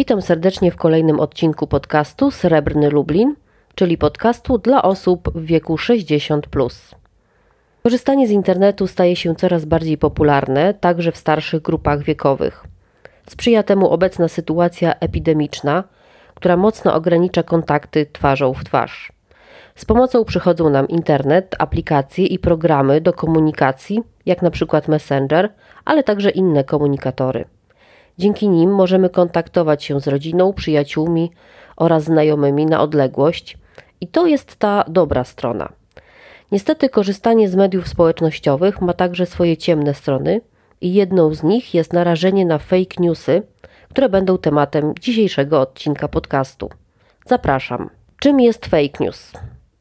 Witam serdecznie w kolejnym odcinku podcastu Srebrny Lublin, czyli podcastu dla osób w wieku 60. Korzystanie z internetu staje się coraz bardziej popularne, także w starszych grupach wiekowych. Sprzyja temu obecna sytuacja epidemiczna, która mocno ogranicza kontakty twarzą w twarz. Z pomocą przychodzą nam internet, aplikacje i programy do komunikacji, jak na przykład Messenger, ale także inne komunikatory. Dzięki nim możemy kontaktować się z rodziną, przyjaciółmi oraz znajomymi na odległość, i to jest ta dobra strona. Niestety, korzystanie z mediów społecznościowych ma także swoje ciemne strony, i jedną z nich jest narażenie na fake newsy, które będą tematem dzisiejszego odcinka podcastu. Zapraszam. Czym jest fake news?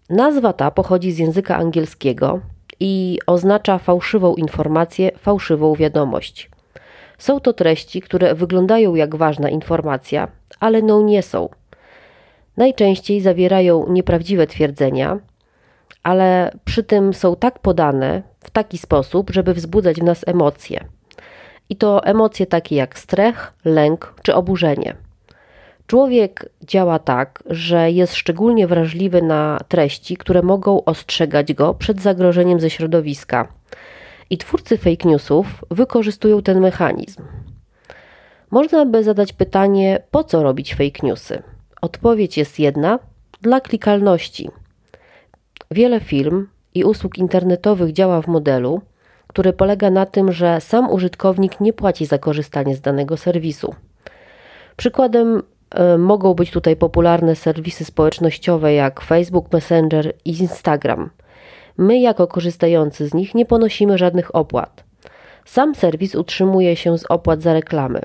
Nazwa ta pochodzi z języka angielskiego i oznacza fałszywą informację, fałszywą wiadomość. Są to treści, które wyglądają jak ważna informacja, ale no nie są. Najczęściej zawierają nieprawdziwe twierdzenia, ale przy tym są tak podane w taki sposób, żeby wzbudzać w nas emocje. I to emocje takie jak strach, lęk czy oburzenie. Człowiek działa tak, że jest szczególnie wrażliwy na treści, które mogą ostrzegać go przed zagrożeniem ze środowiska. I twórcy fake newsów wykorzystują ten mechanizm. Można by zadać pytanie, po co robić fake newsy? Odpowiedź jest jedna: dla klikalności. Wiele firm i usług internetowych działa w modelu, który polega na tym, że sam użytkownik nie płaci za korzystanie z danego serwisu. Przykładem e, mogą być tutaj popularne serwisy społecznościowe jak Facebook, Messenger i Instagram. My, jako korzystający z nich, nie ponosimy żadnych opłat. Sam serwis utrzymuje się z opłat za reklamy.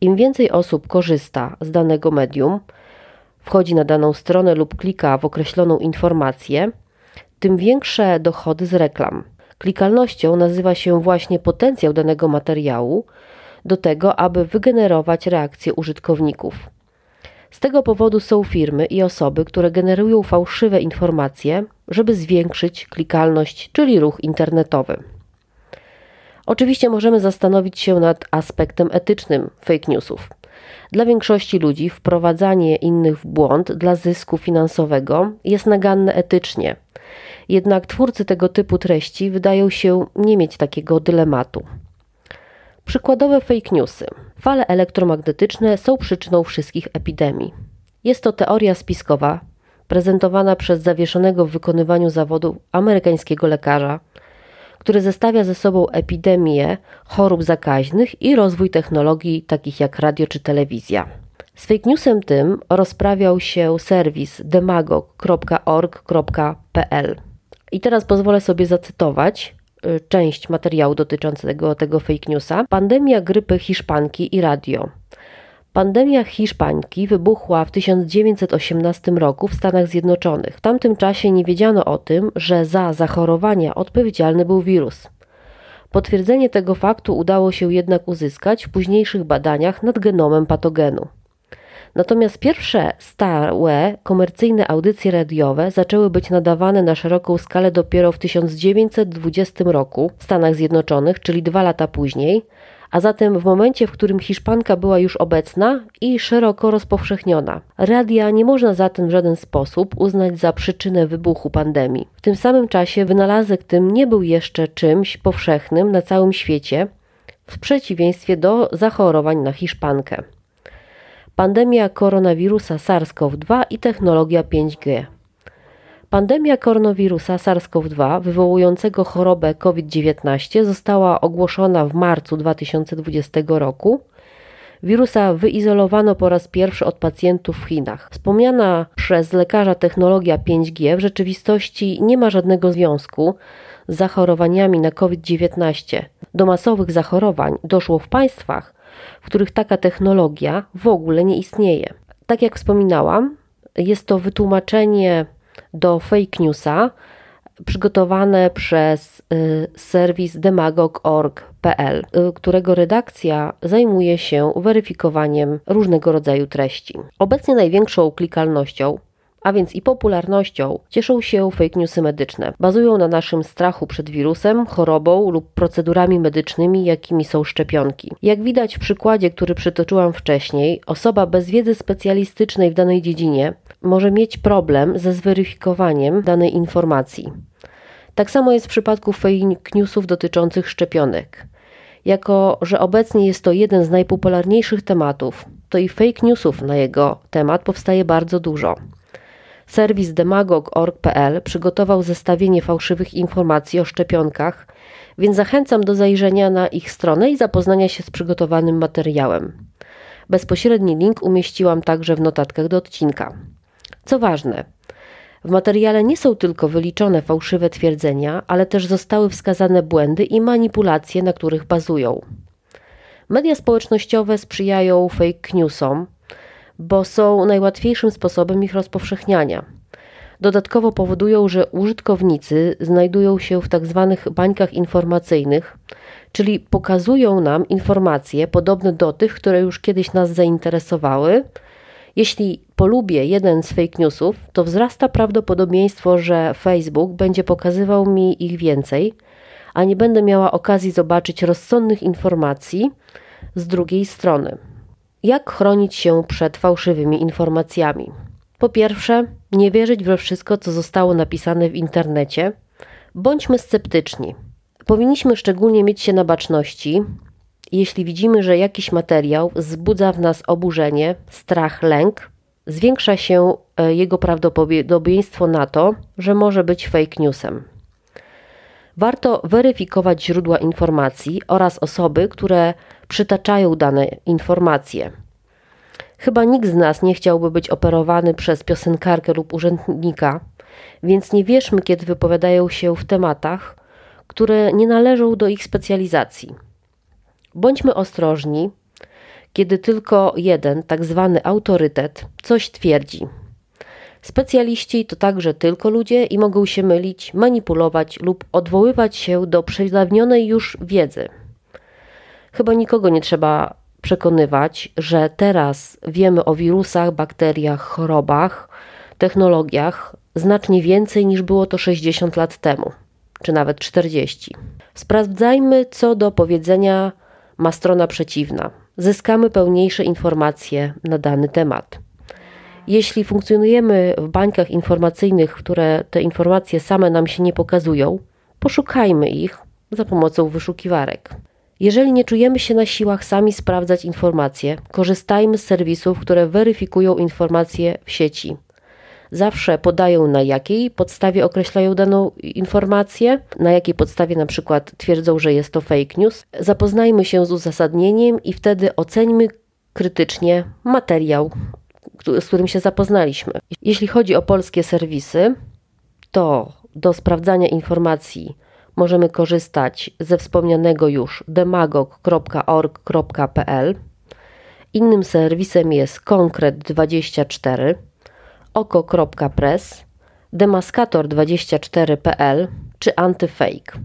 Im więcej osób korzysta z danego medium, wchodzi na daną stronę lub klika w określoną informację, tym większe dochody z reklam. Klikalnością nazywa się właśnie potencjał danego materiału do tego, aby wygenerować reakcje użytkowników. Z tego powodu są firmy i osoby, które generują fałszywe informacje, żeby zwiększyć klikalność, czyli ruch internetowy. Oczywiście możemy zastanowić się nad aspektem etycznym fake newsów. Dla większości ludzi wprowadzanie innych w błąd dla zysku finansowego jest naganne etycznie. Jednak twórcy tego typu treści wydają się nie mieć takiego dylematu. Przykładowe fake newsy. Fale elektromagnetyczne są przyczyną wszystkich epidemii. Jest to teoria spiskowa, prezentowana przez zawieszonego w wykonywaniu zawodu amerykańskiego lekarza, który zestawia ze sobą epidemię chorób zakaźnych i rozwój technologii takich jak radio czy telewizja. Z fake newsem tym rozprawiał się serwis demagog.org.pl. I teraz pozwolę sobie zacytować część materiału dotyczącego tego fake newsa. Pandemia grypy hiszpanki i radio. Pandemia hiszpańki wybuchła w 1918 roku w Stanach Zjednoczonych. W tamtym czasie nie wiedziano o tym, że za zachorowania odpowiedzialny był wirus. Potwierdzenie tego faktu udało się jednak uzyskać w późniejszych badaniach nad genomem patogenu. Natomiast pierwsze stałe komercyjne audycje radiowe zaczęły być nadawane na szeroką skalę dopiero w 1920 roku w Stanach Zjednoczonych, czyli dwa lata później, a zatem w momencie, w którym Hiszpanka była już obecna i szeroko rozpowszechniona. Radia nie można zatem w żaden sposób uznać za przyczynę wybuchu pandemii. W tym samym czasie wynalazek tym nie był jeszcze czymś powszechnym na całym świecie, w przeciwieństwie do zachorowań na Hiszpankę. Pandemia koronawirusa SARS-CoV-2 i technologia 5G. Pandemia koronawirusa SARS-CoV-2 wywołującego chorobę COVID-19 została ogłoszona w marcu 2020 roku. Wirusa wyizolowano po raz pierwszy od pacjentów w Chinach. Wspomniana przez lekarza technologia 5G w rzeczywistości nie ma żadnego związku z zachorowaniami na COVID-19. Do masowych zachorowań doszło w państwach, w których taka technologia w ogóle nie istnieje. Tak jak wspominałam, jest to wytłumaczenie do fake newsa przygotowane przez y, serwis demagog.org.pl, y, którego redakcja zajmuje się weryfikowaniem różnego rodzaju treści. Obecnie największą klikalnością a więc i popularnością, cieszą się fake newsy medyczne. Bazują na naszym strachu przed wirusem, chorobą lub procedurami medycznymi, jakimi są szczepionki. Jak widać w przykładzie, który przytoczyłam wcześniej, osoba bez wiedzy specjalistycznej w danej dziedzinie może mieć problem ze zweryfikowaniem danej informacji. Tak samo jest w przypadku fake newsów dotyczących szczepionek. Jako, że obecnie jest to jeden z najpopularniejszych tematów, to i fake newsów na jego temat powstaje bardzo dużo. Serwis demagog.org.pl przygotował zestawienie fałszywych informacji o szczepionkach, więc zachęcam do zajrzenia na ich stronę i zapoznania się z przygotowanym materiałem. Bezpośredni link umieściłam także w notatkach do odcinka. Co ważne, w materiale nie są tylko wyliczone fałszywe twierdzenia, ale też zostały wskazane błędy i manipulacje, na których bazują. Media społecznościowe sprzyjają fake newsom, bo są najłatwiejszym sposobem ich rozpowszechniania. Dodatkowo powodują, że użytkownicy znajdują się w tzw. Tak bańkach informacyjnych, czyli pokazują nam informacje podobne do tych, które już kiedyś nas zainteresowały. Jeśli polubię jeden z fake newsów, to wzrasta prawdopodobieństwo, że Facebook będzie pokazywał mi ich więcej, a nie będę miała okazji zobaczyć rozsądnych informacji z drugiej strony. Jak chronić się przed fałszywymi informacjami? Po pierwsze, nie wierzyć we wszystko, co zostało napisane w internecie. Bądźmy sceptyczni. Powinniśmy szczególnie mieć się na baczności, jeśli widzimy, że jakiś materiał wzbudza w nas oburzenie, strach, lęk, zwiększa się e, jego prawdopodobieństwo na to, że może być fake newsem. Warto weryfikować źródła informacji oraz osoby, które przytaczają dane informacje. Chyba nikt z nas nie chciałby być operowany przez piosenkarkę lub urzędnika, więc nie wierzmy, kiedy wypowiadają się w tematach, które nie należą do ich specjalizacji. Bądźmy ostrożni, kiedy tylko jeden, tak zwany autorytet, coś twierdzi. Specjaliści to także tylko ludzie i mogą się mylić, manipulować lub odwoływać się do przedawnionej już wiedzy. Chyba nikogo nie trzeba przekonywać, że teraz wiemy o wirusach, bakteriach, chorobach, technologiach znacznie więcej niż było to 60 lat temu, czy nawet 40. Sprawdzajmy, co do powiedzenia ma strona przeciwna. Zyskamy pełniejsze informacje na dany temat. Jeśli funkcjonujemy w bańkach informacyjnych, które te informacje same nam się nie pokazują, poszukajmy ich za pomocą wyszukiwarek. Jeżeli nie czujemy się na siłach sami sprawdzać informacje, korzystajmy z serwisów, które weryfikują informacje w sieci. Zawsze podają na jakiej podstawie określają daną informację, na jakiej podstawie na przykład twierdzą, że jest to fake news. Zapoznajmy się z uzasadnieniem i wtedy oceńmy krytycznie materiał, z którym się zapoznaliśmy. Jeśli chodzi o polskie serwisy, to do sprawdzania informacji możemy korzystać ze wspomnianego już demagog.org.pl. Innym serwisem jest Konkret24, oko.press, demaskator24.pl czy Antyfake.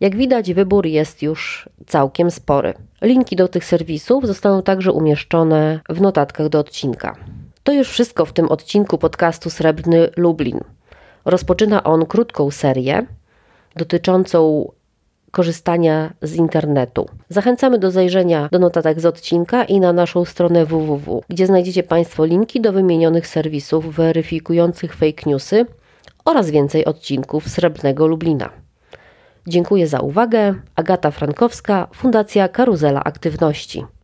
Jak widać, wybór jest już całkiem spory. Linki do tych serwisów zostaną także umieszczone w notatkach do odcinka. To już wszystko w tym odcinku podcastu Srebrny Lublin. Rozpoczyna on krótką serię dotyczącą korzystania z internetu. Zachęcamy do zajrzenia do notatek z odcinka i na naszą stronę www, gdzie znajdziecie Państwo linki do wymienionych serwisów weryfikujących fake newsy oraz więcej odcinków Srebrnego Lublina. Dziękuję za uwagę. Agata Frankowska, Fundacja Karuzela Aktywności.